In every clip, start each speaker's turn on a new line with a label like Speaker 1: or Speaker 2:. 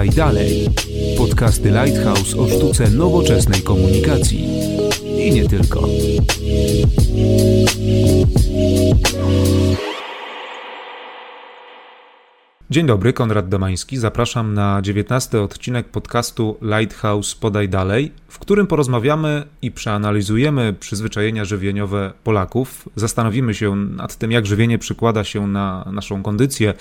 Speaker 1: Podaj dalej. Podcasty Lighthouse o sztuce nowoczesnej komunikacji. I nie tylko. Dzień dobry, Konrad Domański. Zapraszam na 19 odcinek podcastu Lighthouse Podaj Dalej, w którym porozmawiamy i przeanalizujemy przyzwyczajenia żywieniowe Polaków. Zastanowimy się nad tym, jak żywienie przykłada się na naszą kondycję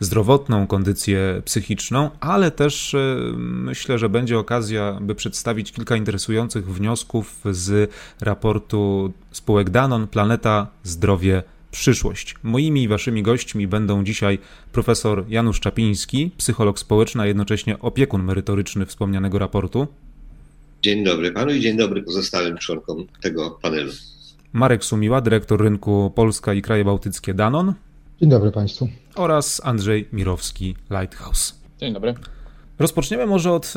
Speaker 1: zdrowotną, kondycję psychiczną, ale też e, myślę, że będzie okazja, by przedstawić kilka interesujących wniosków z raportu spółek Danon Planeta Zdrowie przyszłość. Moimi i waszymi gośćmi będą dzisiaj profesor Janusz Czapiński, psycholog społeczny, a jednocześnie opiekun merytoryczny wspomnianego raportu.
Speaker 2: Dzień dobry panu i dzień dobry pozostałym członkom tego panelu.
Speaker 1: Marek Sumiła, dyrektor rynku Polska i kraje bałtyckie Danon.
Speaker 3: Dzień dobry państwu.
Speaker 1: Oraz Andrzej Mirowski, Lighthouse.
Speaker 4: Dzień dobry.
Speaker 1: Rozpoczniemy może od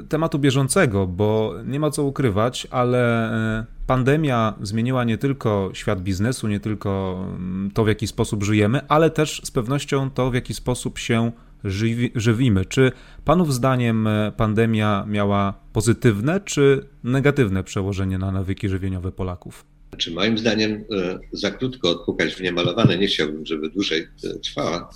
Speaker 1: y, tematu bieżącego, bo nie ma co ukrywać, ale y, pandemia zmieniła nie tylko świat biznesu, nie tylko mm, to, w jaki sposób żyjemy, ale też z pewnością to, w jaki sposób się żywi, żywimy. Czy Panów zdaniem y, pandemia miała pozytywne czy negatywne przełożenie na nawyki żywieniowe Polaków?
Speaker 2: Czy moim zdaniem za krótko odpukać w niemalowane, nie chciałbym, żeby dłużej trwała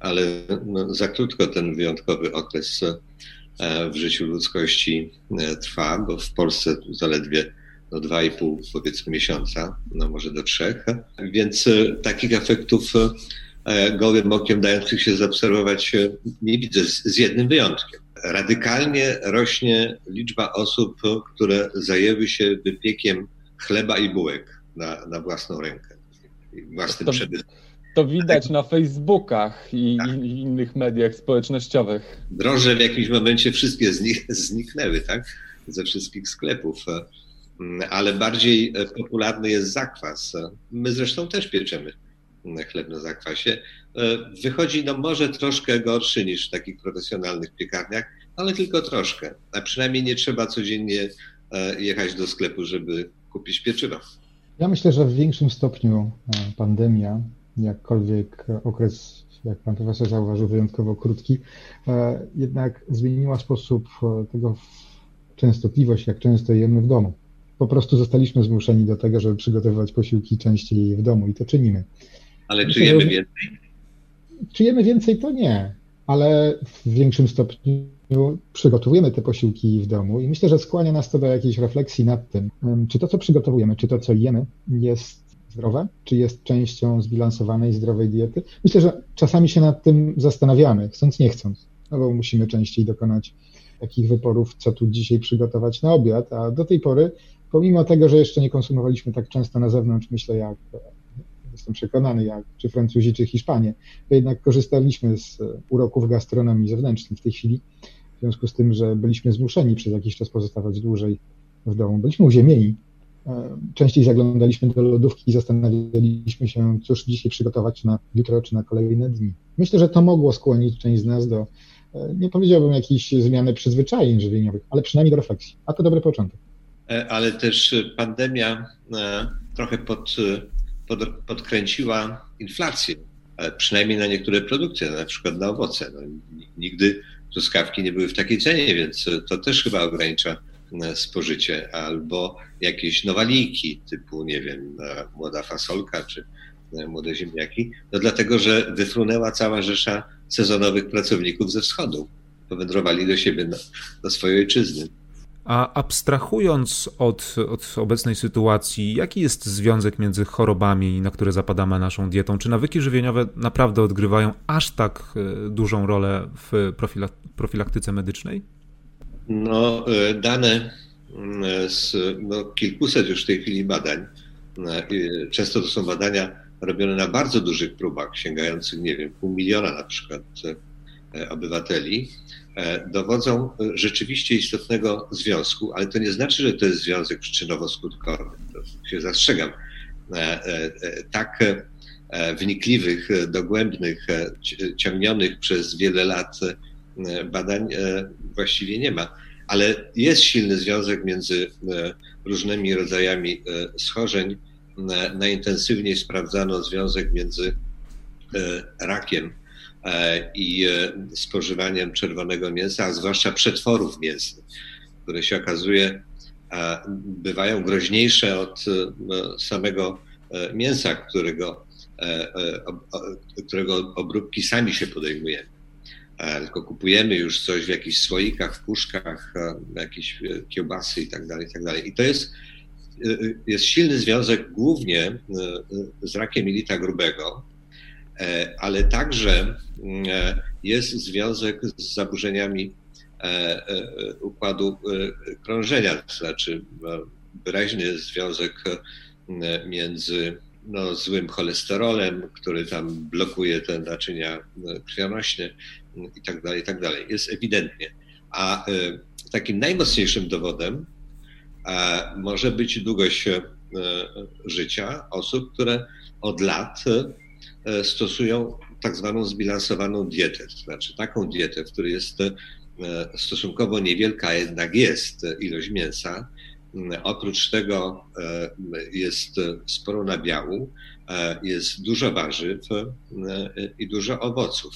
Speaker 2: ale no, za krótko ten wyjątkowy okres e, w życiu ludzkości e, trwa, bo w Polsce zaledwie no 2,5 powiedzmy miesiąca, no może do trzech, więc e, takich efektów gołym okiem dających się zaobserwować nie widzę, z jednym wyjątkiem. Radykalnie rośnie liczba osób, które zajęły się wypiekiem chleba i bułek na, na własną rękę, własnym przemysłem
Speaker 4: to widać na Facebookach i, tak. i, innych mediach społecznościowych.
Speaker 2: Droże w jakimś momencie wszystkie z nich zniknęły, tak? Ze wszystkich sklepów. Ale bardziej popularny jest zakwas. My zresztą też pieczemy chleb na zakwasie. Wychodzi no może troszkę gorszy niż w takich profesjonalnych piekarniach, ale tylko troszkę. A przynajmniej nie trzeba codziennie e, jechać do sklepu, żeby kupić pieczywo.
Speaker 3: Ja myślę, że w większym stopniu e, pandemia jakkolwiek okres, jak pan profesor zauważył, wyjątkowo krótki, e, jednak zmieniła sposób e, tego częstotliwość, jak często jemy w domu. Po prostu zostaliśmy zmuszeni do tego, żeby przygotowywać posiłki częściej w domu i to czynimy.
Speaker 2: Ale czy jemy więcej?
Speaker 3: Czy jemy więcej, to nie, ale w większym stopniu przygotowujemy te posiłki w domu i myślę, że skłania nas to do jakiejś refleksji nad tym, czy to, co przygotowujemy, czy to, co jemy, jest zdrowe, czy jest częścią zbilansowanej, zdrowej diety. Myślę, że czasami się nad tym zastanawiamy, chcąc, nie chcąc, no bo musimy częściej dokonać takich wyporów, co tu dzisiaj przygotować na obiad, a do tej pory, pomimo tego, że jeszcze nie konsumowaliśmy tak często na zewnątrz, myślę, jak jestem przekonany, jak czy Francuzi, czy Hiszpanie, to jednak korzystaliśmy z uroków gastronomii zewnętrznej w tej chwili, w związku z tym, że byliśmy zmuszeni przez jakiś czas pozostawać dłużej w domu. Byliśmy uziemieni Częściej zaglądaliśmy do lodówki i zastanawialiśmy się, cóż dzisiaj przygotować na jutro czy na kolejne dni. Myślę, że to mogło skłonić część z nas do, e, nie powiedziałbym jakiejś zmiany przyzwyczajeń żywieniowych, ale przynajmniej do refleksji. A to dobry początek.
Speaker 2: E, ale też pandemia e, trochę pod, pod, podkręciła inflację, przynajmniej na niektóre produkty, na przykład na owoce. No, nigdy truskawki nie były w takiej cenie, więc to też chyba ogranicza spożycie, albo jakieś nowaliki typu, nie wiem, e, młoda fasolka czy młode ziemniaki, no dlatego, że wyfrunęła cała rzesza sezonowych pracowników ze wschodu. Powędrowali do siebie, do swojej ojczyzny.
Speaker 1: A abstrahując od, od obecnej sytuacji, jaki jest związek między chorobami, na które zapadamy naszą dietą? Czy nawyki żywieniowe naprawdę odgrywają aż tak dużą rolę w profilaktyce medycznej?
Speaker 2: No, e, dane mm, z no, kilkuset już w tej chwili badań, e, często to są badania robione na bardzo dużych próbach, sięgających, nie wiem, pół miliona na przykład e, obywateli, dowodzą rzeczywiście istotnego związku, ale to nie znaczy, że to jest związek przyczynowo-skutkowy. To się zastrzegam. Tak wnikliwych, dogłębnych, ciągnionych przez wiele lat E, badań e, właściwie nie ma, ale jest silny związek między e, różnymi rodzajami schorzeń. Najintensywniej sprawdzano związek między rakiem i spożywaniem czerwonego mięsa, a zwłaszcza przetworów mięsnych, które się okazuje bywają groźniejsze od samego mięsa, którego, którego obróbki sami się podejmujemy. Tylko kupujemy już coś w jakichś słoikach, w puszkach, jakieś kiełbasy i tak dalej, i tak dalej. I to jest jest silny związek głównie z rakiem jelita grubego, e, ale także jest związek z zaburzeniami e, e, układu krążenia, to znaczy wyraźny związek między no, złym cholesterolem, który tam blokuje te naczynia krwionośne i tak dalej, i tak dalej. Jest ewidentnie. A takim najmocniejszym dowodem może być długość e, życia osób, które od lat e, stosują tak zwaną zbilansowaną dietę, to znaczy taką dietę, w której jest e, stosunkowo niewielka, jednak jest ilość mięsa. Oprócz tego jest sporo nabiału, jest dużo warzyw i dużo owoców.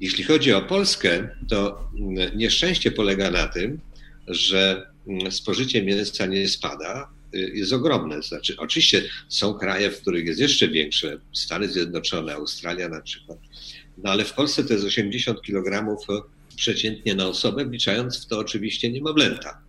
Speaker 2: Jeśli chodzi o Polskę, to nieszczęście polega na tym, że Mm, spożycie mięsa nie spada, jest ogromne. Znaczy, oczywiście są kraje, w których jest jeszcze większe, Stany Zjednoczone, Australia na przykład, no ale w Polsce to jest 80 kg przeciętnie na osobę, wliczając w to oczywiście niemowlęta.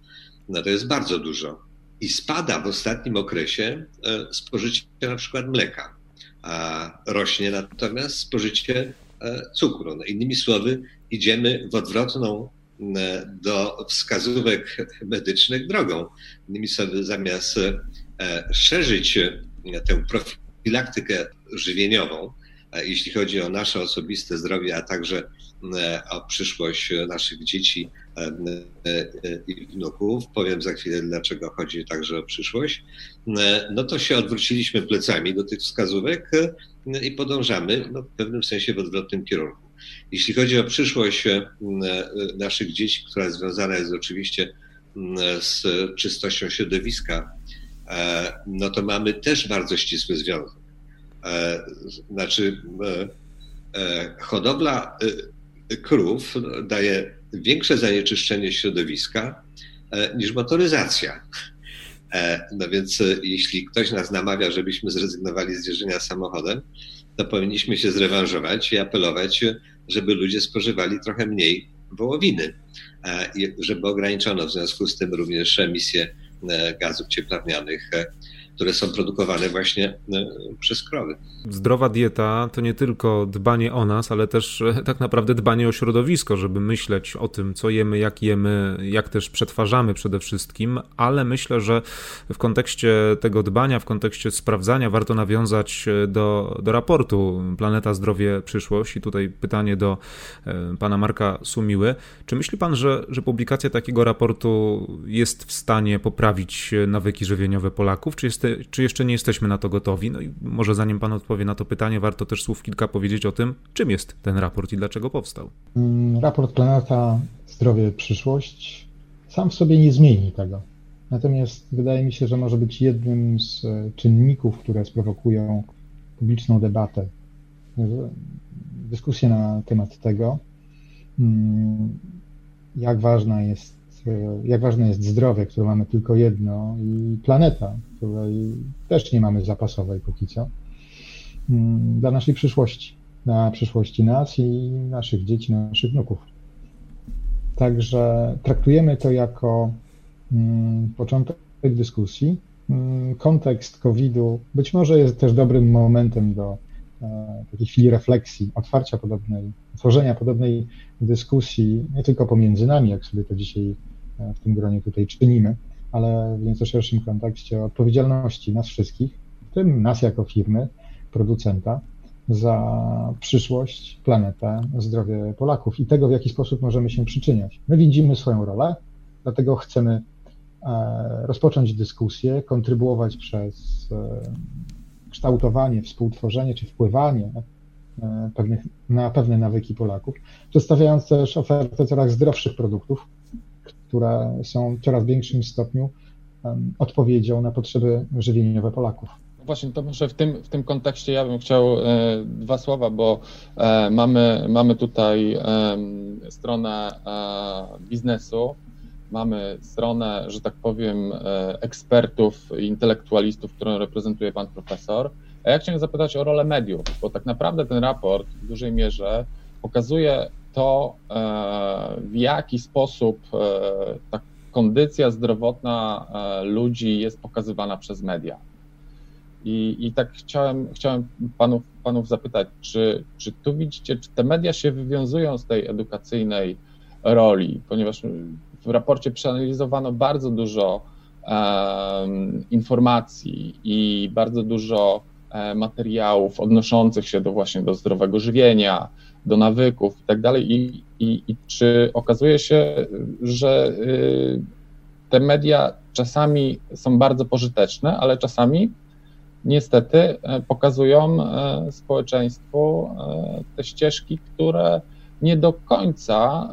Speaker 2: No to jest bardzo dużo. I spada w ostatnim okresie e, spożycie na przykład mleka, a rośnie natomiast spożycie e, cukru. No innymi słowy, idziemy w odwrotną do wskazówek medycznych drogą. Innymi słowy, zamiast e, szerzyć e, tę profilaktykę żywieniową, e, jeśli chodzi o nasze osobiste zdrowie, a także o przyszłość naszych dzieci i wnuków. Powiem za chwilę, dlaczego chodzi także o przyszłość. No to się odwróciliśmy plecami do tych wskazówek i podążamy no, w pewnym sensie w odwrotnym kierunku. Jeśli chodzi o przyszłość e, naszych dzieci, która związana jest oczywiście z czystością środowiska, e, no to mamy też bardzo ścisły związek. E, znaczy, hodowla krów daje większe zanieczyszczenie środowiska niż motoryzacja. No więc jeśli ktoś nas namawia, żebyśmy zrezygnowali z jeżdżenia samochodem, to powinniśmy się zrewanżować i apelować, żeby ludzie spożywali trochę mniej wołowiny, e, żeby ograniczono w związku z tym również emisję e, gazów cieplarnianych e, które są produkowane właśnie e, przez krowy.
Speaker 1: Zdrowa dieta to nie tylko dbanie o nas, ale też e, tak naprawdę dbanie o środowisko, żeby myśleć o tym, co jemy, jak jemy, jak też przetwarzamy przede wszystkim, ale myślę, że w kontekście tego dbania, w kontekście sprawdzania warto nawiązać e, do, do raportu Planeta Zdrowie Przyszłość i tutaj pytanie do pana Marka Sumiły. Czy myśli pan, że, że publikacja takiego raportu jest w stanie poprawić nawyki żywieniowe Polaków, czy jest czy jeszcze nie jesteśmy na to gotowi? No i może zanim Pan odpowie na to pytanie, warto też słów kilka powiedzieć o tym, czym jest ten raport i dlaczego powstał.
Speaker 3: Mm, raport Planeta Zdrowie Przyszłość sam w sobie nie zmieni tego. Natomiast wydaje mi się, że może być jednym z e, czynników, które sprowokują publiczną debatę, dyskusję na temat tego, mm, jak ważna jest jak ważne jest zdrowie, które mamy tylko jedno, i planeta, której też nie mamy zapasowej póki co, mm, dla naszej przyszłości, dla przyszłości nas i naszych dzieci, naszych wnuków. Także traktujemy to jako mm, początek dyskusji. Mm, kontekst COVID-u być może jest też dobrym momentem do e, takiej chwili refleksji, otwarcia podobnej, tworzenia podobnej dyskusji, nie tylko pomiędzy nami, jak sobie to dzisiaj w tym gronie tutaj czynimy, ale w nieco szerszym kontekście odpowiedzialności nas wszystkich, w tym nas jako firmy, producenta, za przyszłość, planetę, zdrowie Polaków i tego, w jaki sposób możemy się przyczyniać. My widzimy swoją rolę, dlatego chcemy e, rozpocząć dyskusję, kontrybuować przez e, kształtowanie, współtworzenie czy wpływanie e, pewnych, na pewne nawyki Polaków, przedstawiając też ofertę coraz zdrowszych produktów, które są w coraz większym stopniu odpowiedzią na potrzeby żywieniowe Polaków.
Speaker 4: Właśnie, to może w tym, w tym kontekście ja bym chciał e, dwa słowa, bo e, mamy, mamy tutaj e, stronę biznesu, mamy stronę, że tak powiem, e, ekspertów, intelektualistów, którą reprezentuje pan profesor. A ja chciałem zapytać o rolę mediów, bo tak naprawdę ten raport w dużej mierze pokazuje to, e, w jaki sposób ta kondycja zdrowotna ludzi jest pokazywana przez media. I, i tak chciałem, chciałem panów, panów zapytać, czy, czy tu widzicie, czy te media się wywiązują z tej edukacyjnej roli, ponieważ w raporcie przeanalizowano bardzo dużo um, informacji i bardzo dużo materiałów odnoszących się do właśnie do zdrowego żywienia, do nawyków i tak dalej. I, i czy okazuje się, że y, te media czasami są bardzo pożyteczne, ale czasami niestety e, pokazują e, społeczeństwu e, te ścieżki, które nie do końca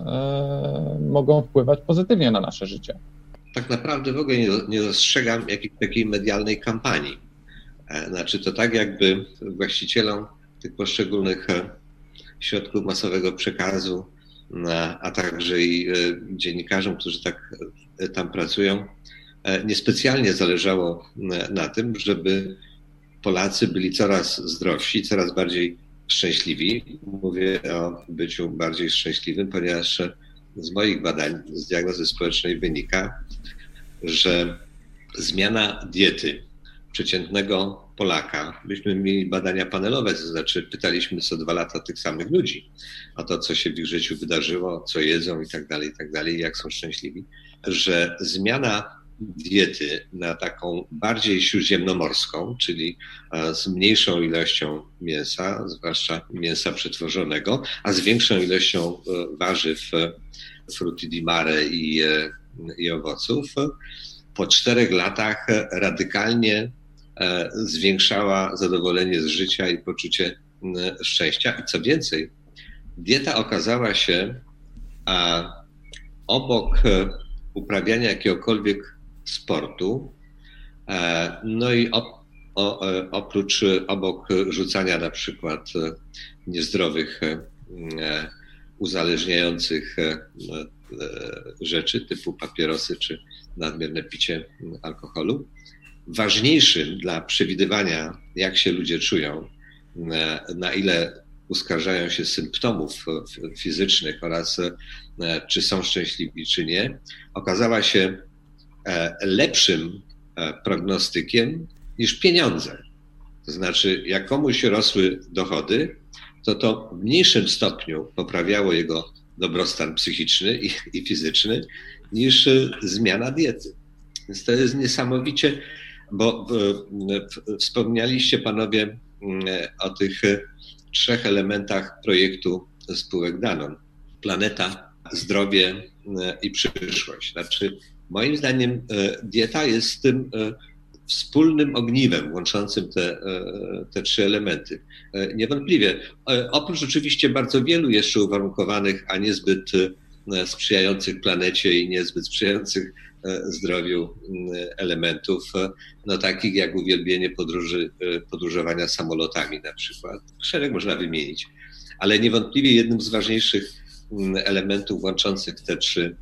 Speaker 4: mogą wpływać pozytywnie na nasze życie.
Speaker 2: Tak naprawdę w ogóle nie, nie dostrzegam jakiejś takiej medialnej kampanii. Znaczy to tak jakby właścicielom tych poszczególnych środków masowego przekazu, a także i dziennikarzom, którzy tak tam pracują, niespecjalnie zależało na tym, żeby Polacy byli coraz zdrowsi, coraz bardziej szczęśliwi. Mówię o byciu bardziej szczęśliwym, ponieważ z moich badań, z diagnozy społecznej wynika, że zmiana diety przeciętnego Polaka, myśmy mieli badania panelowe, to znaczy pytaliśmy co dwa lata tych samych ludzi o to, co się w ich życiu wydarzyło, co jedzą i tak dalej, i tak dalej, jak są szczęśliwi, że zmiana diety na taką bardziej śródziemnomorską, czyli e, z mniejszą ilością mięsa, zwłaszcza mięsa przetworzonego, a z większą ilością e, warzyw, e, frutti di mare i, i owoców, po czterech latach radykalnie zwiększała zadowolenie z życia i poczucie szczęścia. I co więcej, dieta okazała się a obok uprawiania jakiegokolwiek sportu. E, no i o, o, e, oprócz, obok rzucania na przykład e, niezdrowych, uzależniających rzeczy typu papierosy czy nadmierne picie alkoholu, ważniejszym dla przewidywania, jak się ludzie czują, na ile uskarżają się symptomów fizycznych oraz czy są szczęśliwi, czy nie, okazała się E, lepszym e, prognostykiem niż pieniądze. To znaczy, jak komuś rosły dochody, to to w mniejszym stopniu poprawiało jego dobrostan psychiczny i, i fizyczny niż e, zmiana diety. Więc to jest niesamowicie, bo wspomnialiście panowie o tych trzech elementach projektu spółek Danon. Planeta, zdrowie i przyszłość. Znaczy, Moim zdaniem e, dieta jest tym e, wspólnym ogniwem łączącym te, e, te trzy elementy. Niewątpliwie. Oprócz oczywiście bardzo wielu jeszcze uwarunkowanych, a niezbyt sprzyjających planecie i niezbyt sprzyjających zdrowiu elementów, no takich jak uwielbienie podróży, podróżowania samolotami na przykład. Szereg można wymienić, ale niewątpliwie jednym z ważniejszych elementów łączących te trzy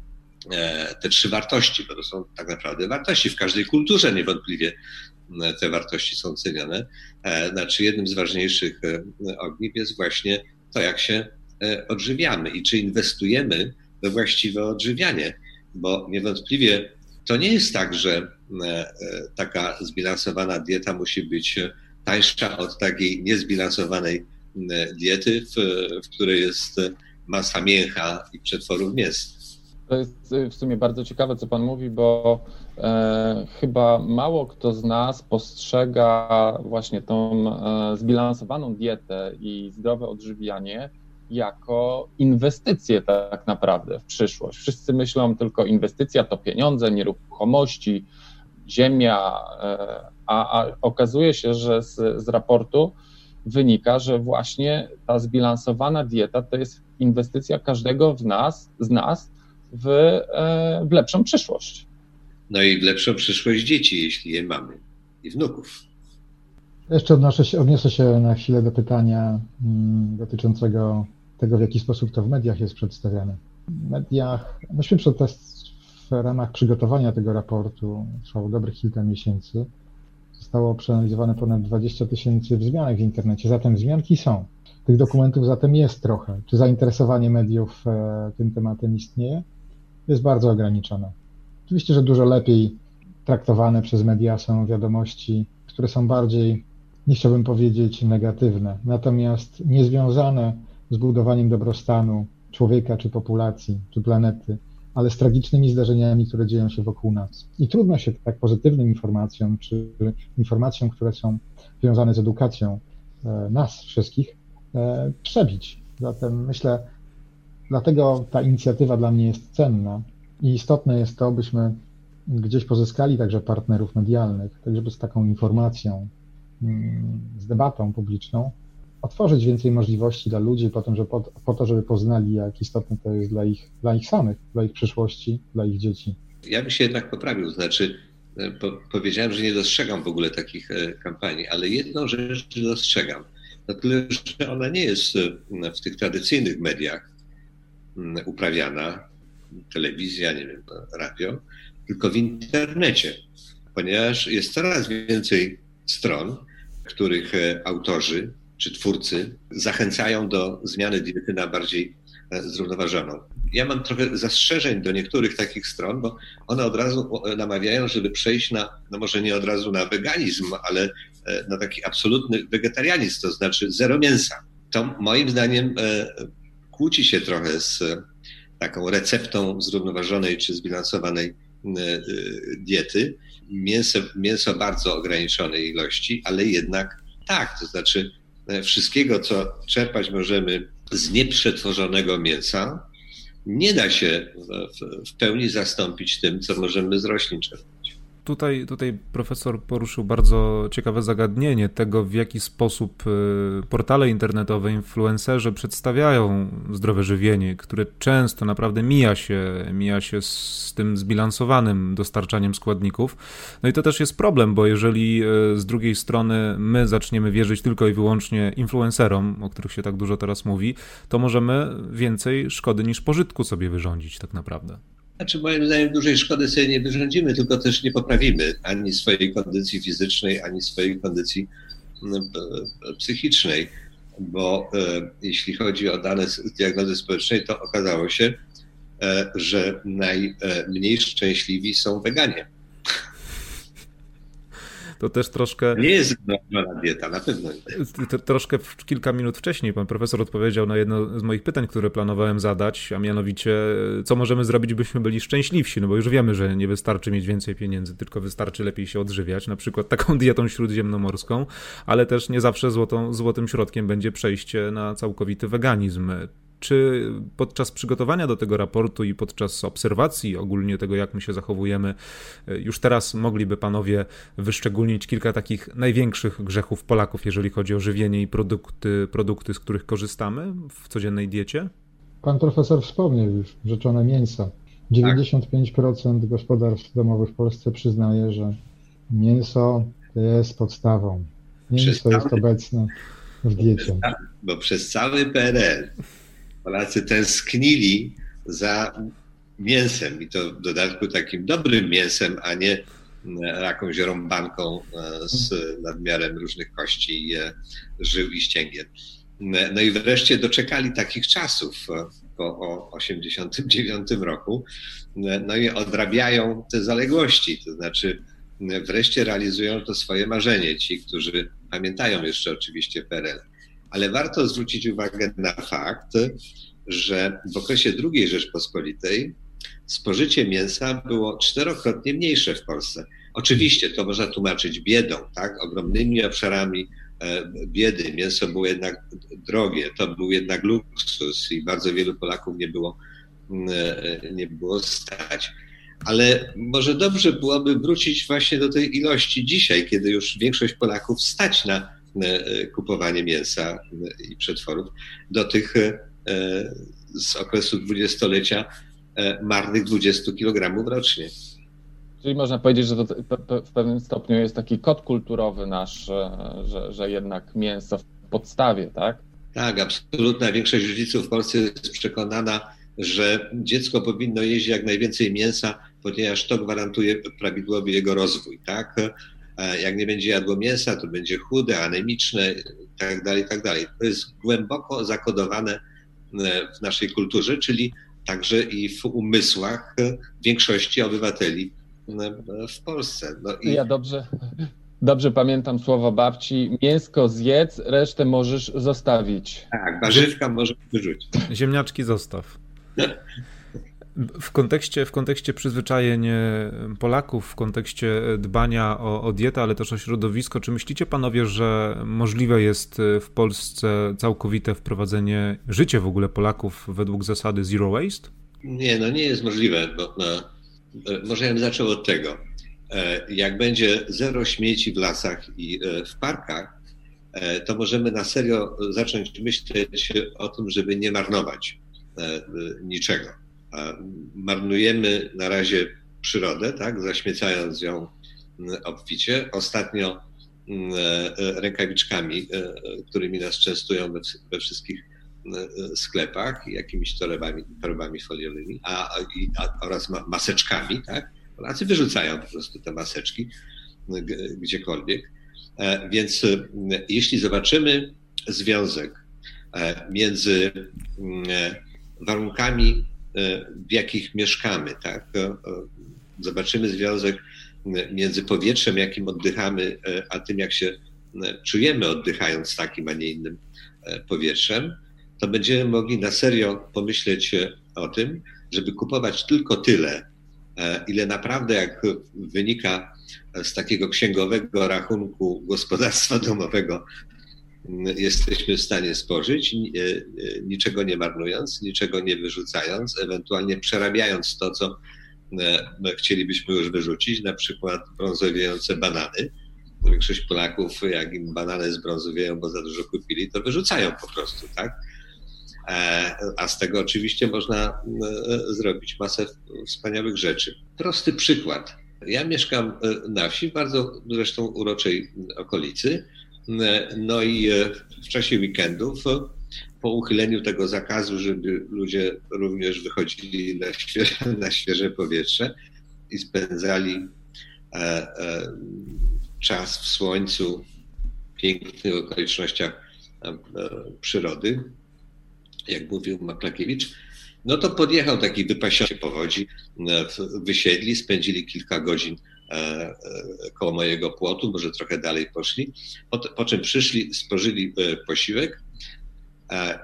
Speaker 2: E, te trzy wartości, bo to są tak naprawdę wartości. W każdej kulturze niewątpliwie e, te wartości są cenione. E, znaczy, jednym z ważniejszych ogniw jest właśnie to, jak się odżywiamy i czy inwestujemy we właściwe odżywianie, bo niewątpliwie to nie jest tak, że taka zbilansowana dieta musi być tańsza od takiej niezbilansowanej diety, w, w której jest masa mięcha i przetworów mięsnych.
Speaker 4: To jest y, w sumie bardzo ciekawe, co Pan mówi, bo e, chyba mało kto z nas postrzega właśnie tą e, zbilansowaną dietę i zdrowe odżywianie jako inwestycje tak naprawdę w przyszłość. Wszyscy myślą tylko inwestycja to pieniądze, nieruchomości, ziemia, e, a, a okazuje się, że z, z raportu wynika, że właśnie ta zbilansowana dieta to jest inwestycja każdego w nas, z nas w, e, w lepszą przyszłość.
Speaker 2: No i w lepszą przyszłość dzieci, jeśli je mamy, i wnuków.
Speaker 3: Jeszcze odnoszę się, odniosę się na chwilę do pytania mm, dotyczącego tego, w jaki sposób to w mediach jest przedstawiane. W mediach, myśmy przed w ramach przygotowania tego raportu, trwało dobrych kilka miesięcy, zostało przeanalizowane ponad 20 tysięcy wzmianek w internecie, zatem wzmianki są. Tych dokumentów zatem jest trochę. Czy zainteresowanie mediów e, tym tematem istnieje? Jest bardzo ograniczone. Oczywiście, że dużo lepiej traktowane przez media są wiadomości, które są bardziej, nie chciałbym powiedzieć negatywne, natomiast niezwiązane z budowaniem dobrostanu człowieka, czy populacji, czy planety, ale z tragicznymi zdarzeniami, które dzieją się wokół nas. I trudno się tak pozytywnym informacjom, czy informacjom, które są związane z edukacją e, nas wszystkich, e, przebić. Zatem myślę, dlatego ta inicjatywa dla mnie jest cenna i istotne jest to, byśmy gdzieś pozyskali także partnerów medialnych, tak żeby z taką informacją, mm, z debatą publiczną otworzyć więcej możliwości dla ludzi po to, żeby, po, po to, żeby poznali, jak istotne to jest dla ich, dla ich samych, dla ich przyszłości, dla ich dzieci.
Speaker 2: Ja bym się jednak poprawił, znaczy e, po, powiedziałem, że nie dostrzegam w ogóle takich e, kampanii, ale jedną rzecz dostrzegam. Na że ona nie jest e, w tych tradycyjnych mediach uprawiana, telewizja, nie wiem, radio, tylko w internecie, ponieważ jest coraz więcej stron, których autorzy czy twórcy zachęcają do zmiany diety na bardziej e, zrównoważoną. Ja mam trochę zastrzeżeń do niektórych takich stron, bo one od razu namawiają, żeby przejść na, no może nie od razu na weganizm, ale e, na taki absolutny wegetarianizm, to znaczy zero mięsa. To moim zdaniem e, kłóci się trochę z taką receptą zrównoważonej czy zbilansowanej diety. Mięso, mięso bardzo ograniczonej ilości, ale jednak tak, to znaczy wszystkiego, co czerpać możemy z nieprzetworzonego mięsa, nie da się w, pełni zastąpić tym, co możemy z roślin czerpać.
Speaker 1: Tutaj, tutaj profesor poruszył bardzo ciekawe zagadnienie tego, w jaki sposób y, portale internetowe, influencerzy przedstawiają zdrowe żywienie, które często naprawdę mija się, mija się z tym zbilansowanym dostarczaniem składników. No i to też jest problem, bo jeżeli y, z drugiej strony my zaczniemy wierzyć tylko i wyłącznie influencerom, o których się tak dużo teraz mówi, to możemy więcej szkody niż pożytku sobie wyrządzić tak naprawdę.
Speaker 2: Znaczy, moim zdaniem, dużej szkody sobie nie wyrządzimy, tylko też nie poprawimy ani swojej kondycji fizycznej, ani swojej kondycji mm, psychicznej, bo e, jeśli chodzi o dane z diagnozy społecznej, to okazało się, e, że najmniej szczęśliwi są weganie
Speaker 1: to też troszkę...
Speaker 2: Nie jest zrównoważona dieta, na pewno nie.
Speaker 1: Troszkę kilka minut wcześniej pan profesor odpowiedział na jedno z moich pytań, które planowałem zadać, a mianowicie co możemy zrobić, byśmy byli szczęśliwsi, no bo już wiemy, że nie wystarczy mieć więcej pieniędzy, tylko wystarczy lepiej się odżywiać, na przykład taką dietą śródziemnomorską, ale też nie zawsze złotą, złotym środkiem będzie przejście na całkowity weganizm. Czy podczas przygotowania do tego raportu i podczas obserwacji ogólnie tego, jak my się zachowujemy, e, już teraz mogliby panowie wyszczególnić kilka takich największych grzechów Polaków, jeżeli chodzi o żywienie i produkty, produkty z których korzystamy w codziennej diecie?
Speaker 3: Pan profesor wspomniał już rzeczone mięsa. 95% gospodarstw domowych w Polsce przyznaje, że mięso jest podstawą. Mięso jest obecne w diecie.
Speaker 2: Bo przez cały PRL Polacy tęsknili za mięsem i to w dodatku takim dobrym mięsem, a nie e, jakąś rąbanką e, z nadmiarem różnych kości, e, żył i ścięgien. No i wreszcie doczekali takich czasów po 1989 roku, no i odrabiają te zaległości, to znaczy wreszcie realizują to swoje marzenie, ci, którzy pamiętają jeszcze oczywiście PRL ale warto zwrócić uwagę na fakt, że w okresie II Rzeczpospolitej spożycie mięsa było czterokrotnie mniejsze w Polsce. Oczywiście to można tłumaczyć biedą, tak, ogromnymi obszarami e, biedy. Mięso było jednak drogie, to był jednak luksus i bardzo wielu Polaków nie było, e, nie było stać. Ale może dobrze byłoby wrócić właśnie do tej ilości dzisiaj, kiedy już większość Polaków stać na kupowanie mięsa i przetworów, do tych e, z okresu dwudziestolecia e, marnych 20 kg rocznie.
Speaker 4: Czyli można powiedzieć, że to w pewnym stopniu jest taki kod kulturowy nasz, że, że jednak mięso w podstawie, tak?
Speaker 2: Tak, absolutna większość rodziców w Polsce jest przekonana, że dziecko powinno jeść jak najwięcej mięsa, ponieważ to gwarantuje prawidłowy jego rozwój, tak? Jak nie będzie jadło mięsa, to będzie chude, anemiczne, tak dalej, tak dalej. To jest głęboko zakodowane e, w naszej kulturze, czyli także i w umysłach większości obywateli e, w Polsce.
Speaker 4: No i... Ja dobrze, dobrze pamiętam słowa babci, mięsko zjedz, resztę możesz zostawić.
Speaker 2: Tak, warzywka możesz wyrzucić.
Speaker 1: Ziemniaczki zostaw. W kontekście, w kontekście przyzwyczajeń e, Polaków, w kontekście dbania o, o dietę, ale też o środowisko, czy myślicie panowie, że możliwe jest e, w Polsce całkowite wprowadzenie, życie w ogóle Polaków według zasady zero waste?
Speaker 2: Nie, no nie jest możliwe, bo no, e, może ja bym zaczął od tego. Jak będzie zero śmieci w lasach i w parkach, to możemy na serio zacząć myśleć o tym, żeby nie marnować niczego marnujemy na razie przyrodę, tak, zaśmiecając ją mm, obficie. Ostatnio mm, e, rękawiczkami, e, którymi nas częstują we, we wszystkich e, sklepach, jakimiś torebami, torebami foliowymi, a, a, oraz maseczkami, tak? Polacy wyrzucają po prostu te maseczki gdziekolwiek. Więc jeśli zobaczymy związek między mm, warunkami E, w jakich mieszkamy. Tak? Zobaczymy związek między powietrzem, jakim oddychamy, e, a tym, jak się czujemy oddychając takim, a nie innym e, powietrzem, to będziemy mogli na serio pomyśleć o tym, żeby kupować tylko tyle, ile naprawdę, jak wynika z takiego księgowego rachunku gospodarstwa domowego, jesteśmy w stanie spożyć, e, e, niczego nie marnując, niczego nie wyrzucając, ewentualnie przerabiając to, co e, chcielibyśmy już wyrzucić, na przykład brązowiejące banany. Większość Polaków, jak im banany zbrązowieją, bo za dużo kupili, to wyrzucają po prostu, tak? A z tego oczywiście można zrobić masę wspaniałych rzeczy. Prosty przykład. Ja mieszkam na wsi, w bardzo zresztą uroczej okolicy no i e, w czasie weekendów, po uchyleniu tego zakazu, żeby ludzie również wychodzili na świeże, na świeże powietrze i spędzali e, e, czas w słońcu, w pięknych okolicznościach przyrody, jak mówił Maklakiewicz, no to podjechał taki wypasiony powodzi, wysiedli, spędzili kilka godzin E, e, koło mojego płotu, może trochę dalej poszli, po, po czym przyszli, spożyli e, posiłek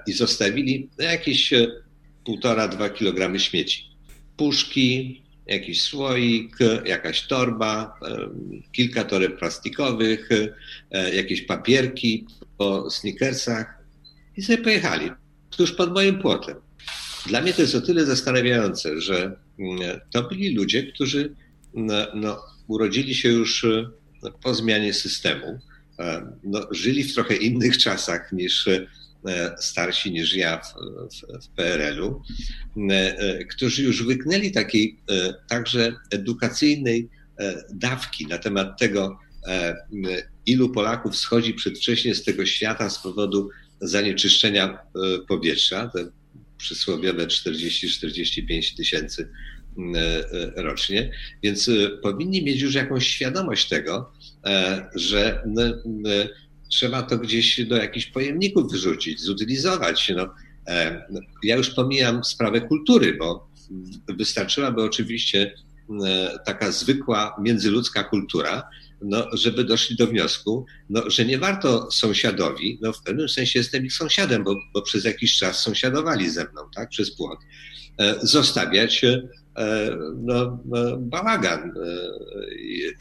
Speaker 2: i zostawili jakieś półtora, dwa kilogramy śmieci. Puszki, jakiś słoik, jakaś torba, kilka toreb plastikowych, jakieś papierki po sneakersach i sobie pojechali tuż pod moim płotem. Dla mnie to jest o tyle zastanawiające, że mm, to byli ludzie, którzy no, no urodzili się już e, po zmianie systemu. E, no, żyli w trochę innych czasach niż e, starsi niż ja w, w, w PRL-u, którzy już łyknęli takiej także edukacyjnej dawki na temat tego, ilu Polaków schodzi przedwcześnie z tego świata z powodu zanieczyszczenia powietrza, te przysłowiowe 40-45 tysięcy rocznie, więc e, powinni mieć już jakąś świadomość tego, że trzeba to gdzieś do jakichś pojemników wyrzucić, zutylizować. No, ja już pomijam sprawę kultury, bo wystarczyłaby oczywiście taka zwykła międzyludzka kultura, no, żeby doszli do wniosku, no, że nie warto sąsiadowi, no w pewnym sensie jestem ich sąsiadem, bo, bo przez jakiś czas sąsiadowali ze mną, tak, przez płot, zostawiać E, no, no, bałagan e,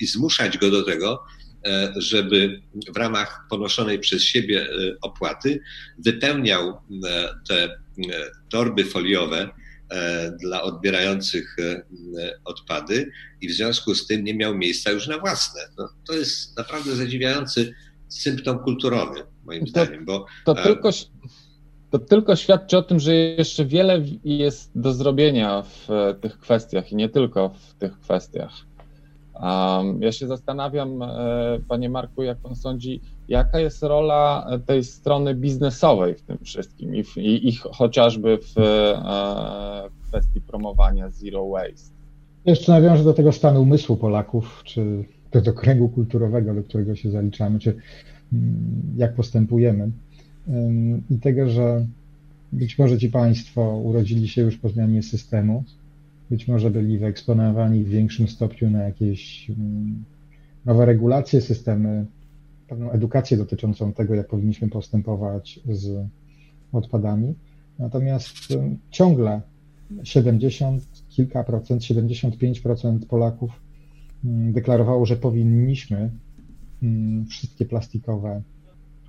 Speaker 2: i zmuszać go do tego, e, żeby w ramach ponoszonej przez siebie opłaty wypełniał te torby foliowe dla odbierających odpady i w związku z tym nie miał miejsca już na własne. No, to jest naprawdę zadziwiający symptom kulturowy, moim to, zdaniem. Bo,
Speaker 4: to tylko to tylko świadczy o tym, że jeszcze wiele jest do zrobienia w tych kwestiach i nie tylko w tych kwestiach. Ja się zastanawiam, e, panie Marku, jak pan sądzi, jaka jest rola tej strony biznesowej w tym wszystkim i, w, i, i chociażby w, w kwestii promowania zero waste?
Speaker 3: Jeszcze nawiążę do tego stanu umysłu Polaków, czy do kręgu kulturowego, do którego się zaliczamy, czy mm, jak postępujemy. I tego, że być może ci Państwo urodzili się już po zmianie systemu, być może byli wyeksponowani w większym stopniu na jakieś nowe regulacje, systemy, pewną edukację dotyczącą tego, jak powinniśmy postępować z odpadami. Natomiast ciągle 70 kilka procent, 75% Polaków deklarowało, że powinniśmy wszystkie plastikowe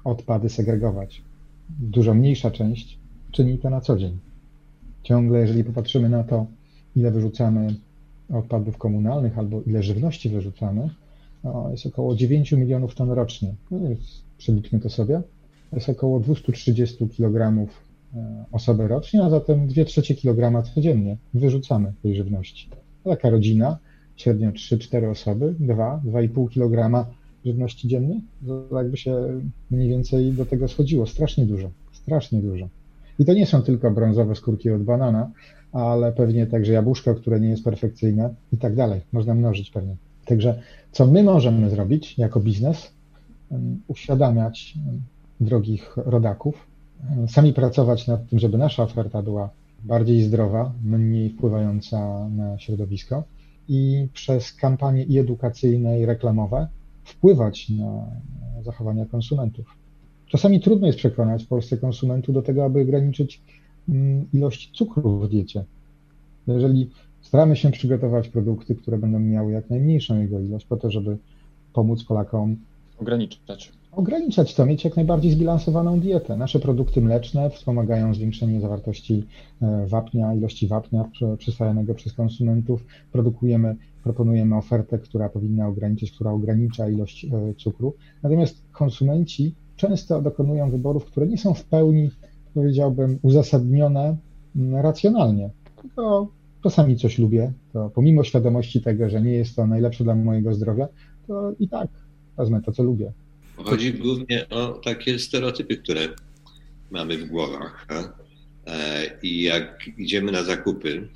Speaker 3: odpady segregować. Dużo mniejsza część czyni to na co dzień. Ciągle, jeżeli popatrzymy na to, ile wyrzucamy odpadów komunalnych albo ile żywności wyrzucamy, jest około 9 milionów ton rocznie. No przeliczmy to sobie. Jest około 230 kg e, osoby rocznie, a zatem 2 trzecie kilograma codziennie wyrzucamy tej żywności. Taka rodzina, średnio 3-4 osoby, 2-2,5 kg żywności dziennie, to jakby się mniej więcej do tego schodziło. Strasznie dużo, strasznie dużo. I to nie są tylko brązowe skórki od banana, ale pewnie także jabłuszko, które nie jest perfekcyjne i tak dalej. Można mnożyć pewnie. Także co my możemy zrobić jako biznes? Uświadamiać drogich rodaków, sami pracować nad tym, żeby nasza oferta była bardziej zdrowa, mniej wpływająca na środowisko i przez kampanie i edukacyjne, i reklamowe wpływać na zachowania konsumentów. Czasami trudno jest przekonać w Polsce konsumentów do tego, aby ograniczyć mm, ilość cukru w diecie. Jeżeli staramy się przygotować produkty, które będą miały jak najmniejszą jego ilość, po to, żeby pomóc Polakom
Speaker 4: ograniczać.
Speaker 3: Ograniczać to, mieć jak najbardziej zbilansowaną dietę. Nasze produkty mleczne wspomagają zwiększenie zawartości e, wapnia, ilości wapnia przyswajanego przez konsumentów. Produkujemy, proponujemy ofertę, która powinna ograniczyć, która ogranicza ilość e, cukru. Natomiast konsumenci często dokonują wyborów, które nie są w pełni, powiedziałbym, uzasadnione mm, racjonalnie. Tylko czasami coś lubię, to pomimo świadomości tego, że nie jest to najlepsze dla mojego zdrowia, to i tak wezmę to, co lubię.
Speaker 2: Chodzi głównie o takie stereotypy, które mamy w głowach. E, I jak idziemy na zakupy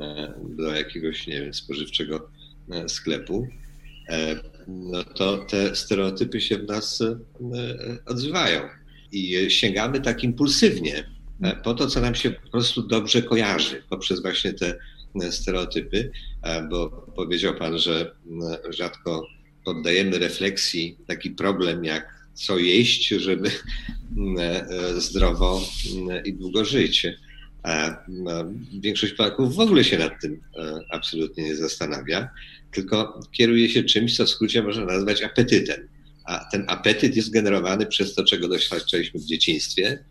Speaker 2: e, do jakiegoś, nie wiem, spożywczego e, sklepu, no to te stereotypy się w nas e, odzywają. I sięgamy tak impulsywnie e, po to, co nam się po prostu dobrze kojarzy, poprzez właśnie te e, stereotypy, bo powiedział Pan, że rzadko poddajemy refleksji taki problem jak co jeść, żeby zdrowo i długo żyć. No, większość Polaków w ogóle się nad tym absolutnie nie zastanawia tylko kieruje się czymś, co w skrócie można nazwać apetytem. A ten apetyt jest generowany przez to, czego doświadczaliśmy w dzieciństwie.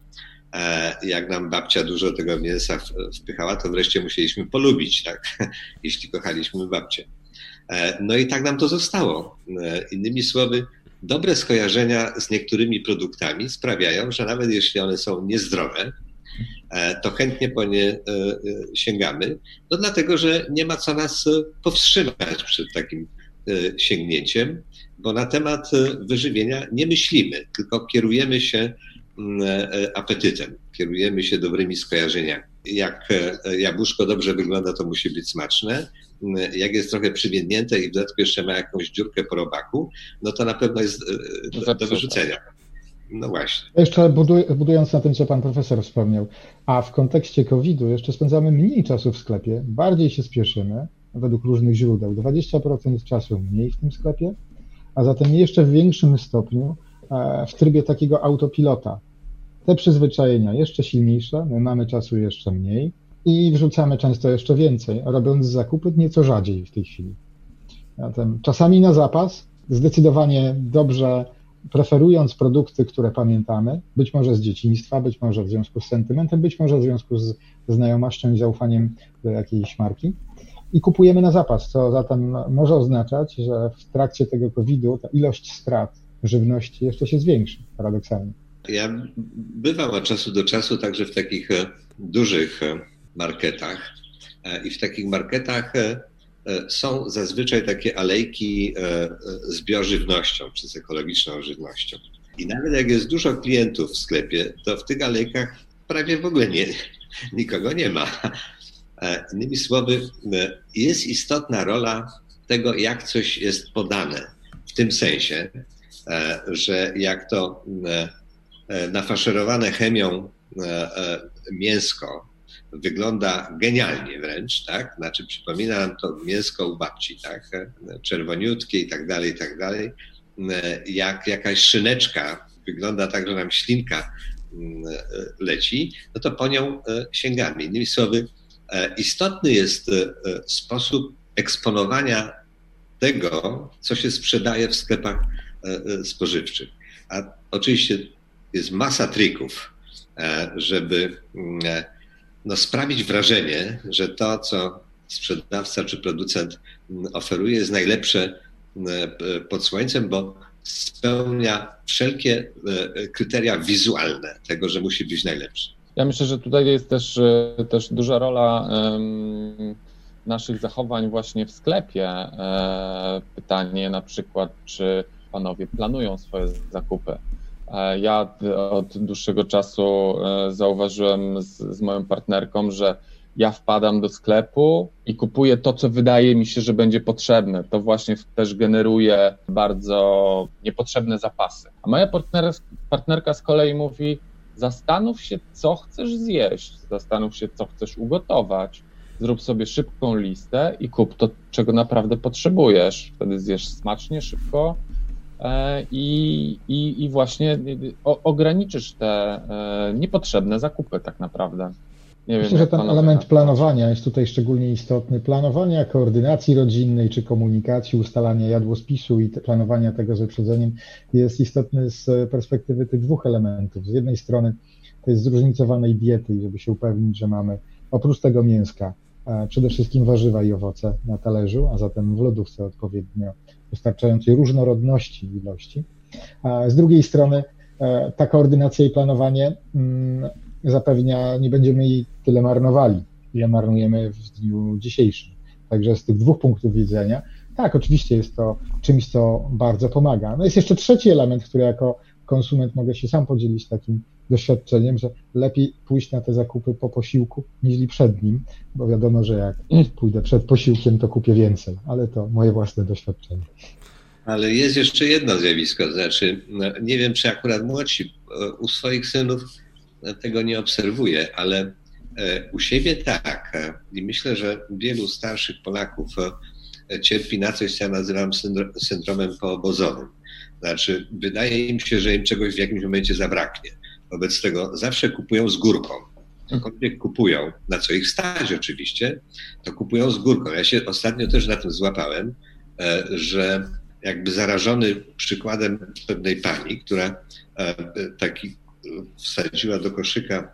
Speaker 2: E, jak nam babcia dużo tego mięsa wpychała, to wreszcie musieliśmy polubić, tak? jeśli kochaliśmy babcię. E, no i tak nam to zostało. E, innymi słowy, dobre skojarzenia z niektórymi produktami sprawiają, że nawet jeśli one są niezdrowe, E, to chętnie po nie sięgamy. No dlatego, że nie ma co nas powstrzymać przed takim sięgnięciem, bo na temat wyżywienia nie myślimy, tylko kierujemy się mm, apetytem, kierujemy się dobrymi skojarzeniami. Jak jabłuszko dobrze wygląda, to musi być smaczne. Mm, jak jest trochę przywiędnięte i w dodatku jeszcze ma jakąś dziurkę po robaku, no to na pewno jest do, do wyrzucenia. No właśnie.
Speaker 3: Jeszcze budując na tym, co pan profesor wspomniał, a w kontekście COVID-u jeszcze spędzamy mniej czasu w sklepie, bardziej się spieszymy, według różnych źródeł, 20% czasu mniej w tym sklepie, a zatem jeszcze w większym stopniu e, w trybie takiego autopilota. Te przyzwyczajenia jeszcze silniejsze, my mamy czasu jeszcze mniej i wrzucamy często jeszcze więcej, robiąc zakupy nieco rzadziej w tej chwili. Zatem czasami na zapas, zdecydowanie dobrze preferując produkty, które pamiętamy, być może z dzieciństwa, być może w związku z sentymentem, być może w związku z znajomością i zaufaniem do jakiejś marki. I kupujemy na zapas, co zatem może oznaczać, że w trakcie tego COVID-u ta ilość strat żywności jeszcze się zwiększy, paradoksalnie.
Speaker 2: Ja bywam od czasu do czasu także w takich e, dużych e, marketach e, i w takich marketach są zazwyczaj takie alejki z biożywnością czy z ekologiczną żywnością. I nawet jak jest dużo klientów w sklepie, to w tych alejkach prawie w ogóle nie, nikogo nie ma. Innymi słowy, jest istotna rola tego, jak coś jest podane. W tym sensie, że jak to nafaszerowane chemią mięsko wygląda genialnie wręcz, tak? Znaczy przypomina nam to mięsko u babci, tak? Czerwoniutkie i tak dalej, i tak dalej. Jak jakaś szyneczka wygląda tak, że nam ślinka mm, leci, no to po nią e, sięgamy. Innymi słowy, e, istotny jest e, sposób eksponowania tego, co się sprzedaje w sklepach spożywczych. A oczywiście jest masa trików, żeby mm, no, sprawić wrażenie, że to, co sprzedawca czy producent oferuje, jest najlepsze pod słońcem, bo spełnia wszelkie kryteria wizualne tego, że musi być najlepszy.
Speaker 4: Ja myślę, że tutaj jest też, też duża rola naszych zachowań właśnie w sklepie. E, pytanie na przykład, czy panowie planują swoje zakupy E, ja od dłuższego czasu e, zauważyłem z, z, moją partnerką, że ja wpadam do sklepu i kupuję to, co wydaje mi się, że będzie potrzebne. To właśnie też generuje bardzo niepotrzebne zapasy. A moja partner, partnerka z kolei mówi: Zastanów się, co chcesz zjeść, zastanów się, co chcesz ugotować. Zrób sobie szybką listę i kup to, czego naprawdę potrzebujesz. Wtedy zjesz smacznie, szybko E, i, i, i właśnie ograniczysz te e, niepotrzebne zakupy tak naprawdę.
Speaker 3: Nie Myślę, wiem, że ten element planowania jest tutaj szczególnie istotny. Planowania koordynacji rodzinnej czy komunikacji, ustalania jadłospisu i te, planowania tego z wyprzedzeniem jest istotny z perspektywy tych dwóch elementów. Z jednej strony to jest zróżnicowanej diety, żeby się upewnić, że mamy oprócz tego mięska e, przede wszystkim warzywa i owoce na talerzu, a zatem w lodówce odpowiednio wystarczającej różnorodności ilości. Z drugiej strony e, ta koordynacja i planowanie mm, zapewnia, nie będziemy jej tyle marnowali, ile marnujemy w dniu dzisiejszym. Także z tych dwóch punktów widzenia, tak, oczywiście jest to czymś, co bardzo pomaga. No jest jeszcze trzeci element, który jako konsument mogę się sam podzielić takim doświadczeniem, że lepiej pójść na te zakupy po posiłku niż przed nim, bo wiadomo, że jak pójdę przed posiłkiem, to kupię więcej, ale to moje własne doświadczenie.
Speaker 2: Ale jest jeszcze jedno zjawisko, znaczy, no, nie wiem, czy akurat młodsi e, u swoich synów tego nie obserwuję, ale e, u siebie tak. I myślę, że wielu starszych Polaków e, cierpi na coś, co ja nazywam syndromem poobozowym. Znaczy, wydaje im się, że im czegoś w jakimś momencie zabraknie. Wobec tego zawsze kupują z górką. Cokolwiek kupują, na co ich stać oczywiście, to kupują z górką. Ja się ostatnio też na tym złapałem, e, że jakby zarażony przykładem pewnej pani, która e, taki wsadziła do koszyka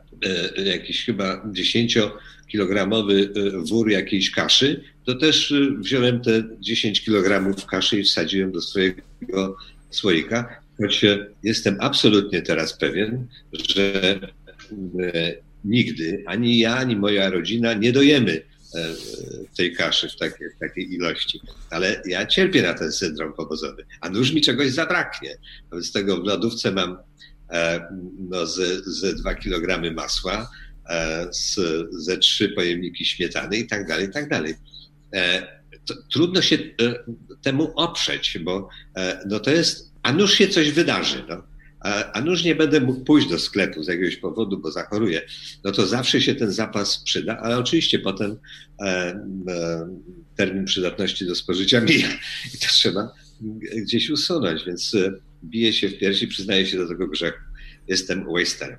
Speaker 2: e, jakiś chyba 10-kilogramowy wór jakiejś kaszy, to też wziąłem te 10 kilogramów kaszy i wsadziłem do swojego słoika choć jestem absolutnie teraz pewien, że e, nigdy ani ja, ani moja rodzina nie dojemy e, tej kaszy w takiej, w takiej ilości. Ale ja cierpię na ten syndrom powozowy, a nuż mi czegoś zabraknie. Wobec tego w lodówce mam e, no, ze, ze 2 kg masła, z, ze trzy pojemniki śmietany i tak dalej, i tak dalej. Trudno się temu oprzeć, bo no to jest a nuż się coś wydarzy, no. a, a nuż nie będę mógł pójść do sklepu z jakiegoś powodu, bo zachoruję, no to zawsze się ten zapas przyda, ale oczywiście potem e, e, termin przydatności do spożycia mija i to trzeba gdzieś usunąć, więc e, bije się w piersi, przyznaję się do tego grzechu. Jestem wasterem.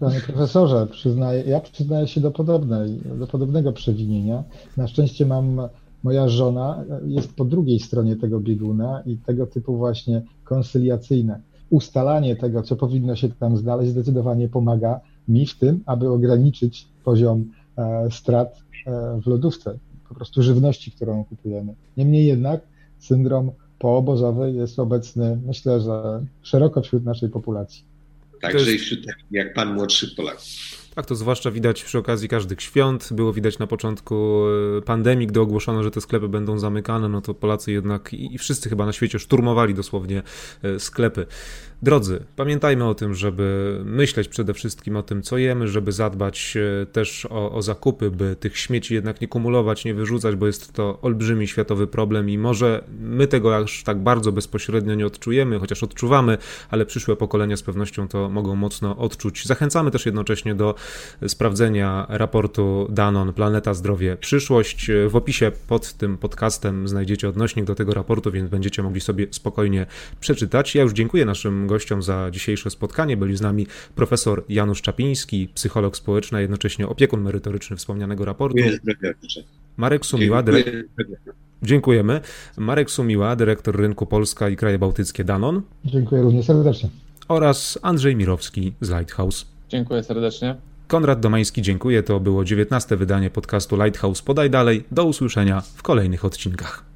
Speaker 3: Panie profesorze, przyznaję, ja przyznaję się do, podobnej, do podobnego przewinienia. Na szczęście mam moja żona jest po drugiej stronie tego bieguna i tego typu właśnie konsyliacyjne ustalanie tego, co powinno się tam znaleźć, zdecydowanie pomaga mi w tym, aby ograniczyć poziom e, strat e, w lodówce, po prostu żywności, którą kupujemy. Niemniej jednak syndrom poobozowy jest obecny, myślę, że szeroko wśród naszej populacji.
Speaker 2: Także i wśród jak pan młodszych Polaków.
Speaker 1: Tak, to zwłaszcza widać przy okazji każdych świąt. Było widać na początku e, pandemii, gdy ogłoszono, że te sklepy będą zamykane, no to Polacy jednak i wszyscy chyba na świecie szturmowali dosłownie e, sklepy. Drodzy, pamiętajmy o tym, żeby myśleć przede wszystkim o tym, co jemy, żeby zadbać e, też o, o, zakupy, by tych śmieci jednak nie kumulować, nie wyrzucać, bo jest to olbrzymi światowy problem i może my tego aż tak bardzo bezpośrednio nie odczujemy, chociaż odczuwamy, ale przyszłe pokolenia z pewnością to mogą mocno odczuć. Zachęcamy też jednocześnie do sprawdzenia raportu Danon Planeta Zdrowie Przyszłość. W opisie pod tym podcastem znajdziecie odnośnik do tego raportu, więc będziecie mogli sobie spokojnie przeczytać. Ja już dziękuję naszym gościom za dzisiejsze spotkanie. Byli z nami profesor Janusz Czapiński, psycholog społeczny, a jednocześnie opiekun merytoryczny wspomnianego raportu. Marek Sumiła, dyrektor. Dziękujemy. Marek Sumiła, dyrektor rynku Polska i kraje bałtyckie Danon.
Speaker 3: Dziękuję również serdecznie.
Speaker 1: Oraz Andrzej Mirowski z Lighthouse.
Speaker 4: Dziękuję serdecznie.
Speaker 1: Konrad Domański, dziękuję. To było 19. wydanie podcastu Lighthouse Podaj Dalej. Do usłyszenia w kolejnych odcinkach.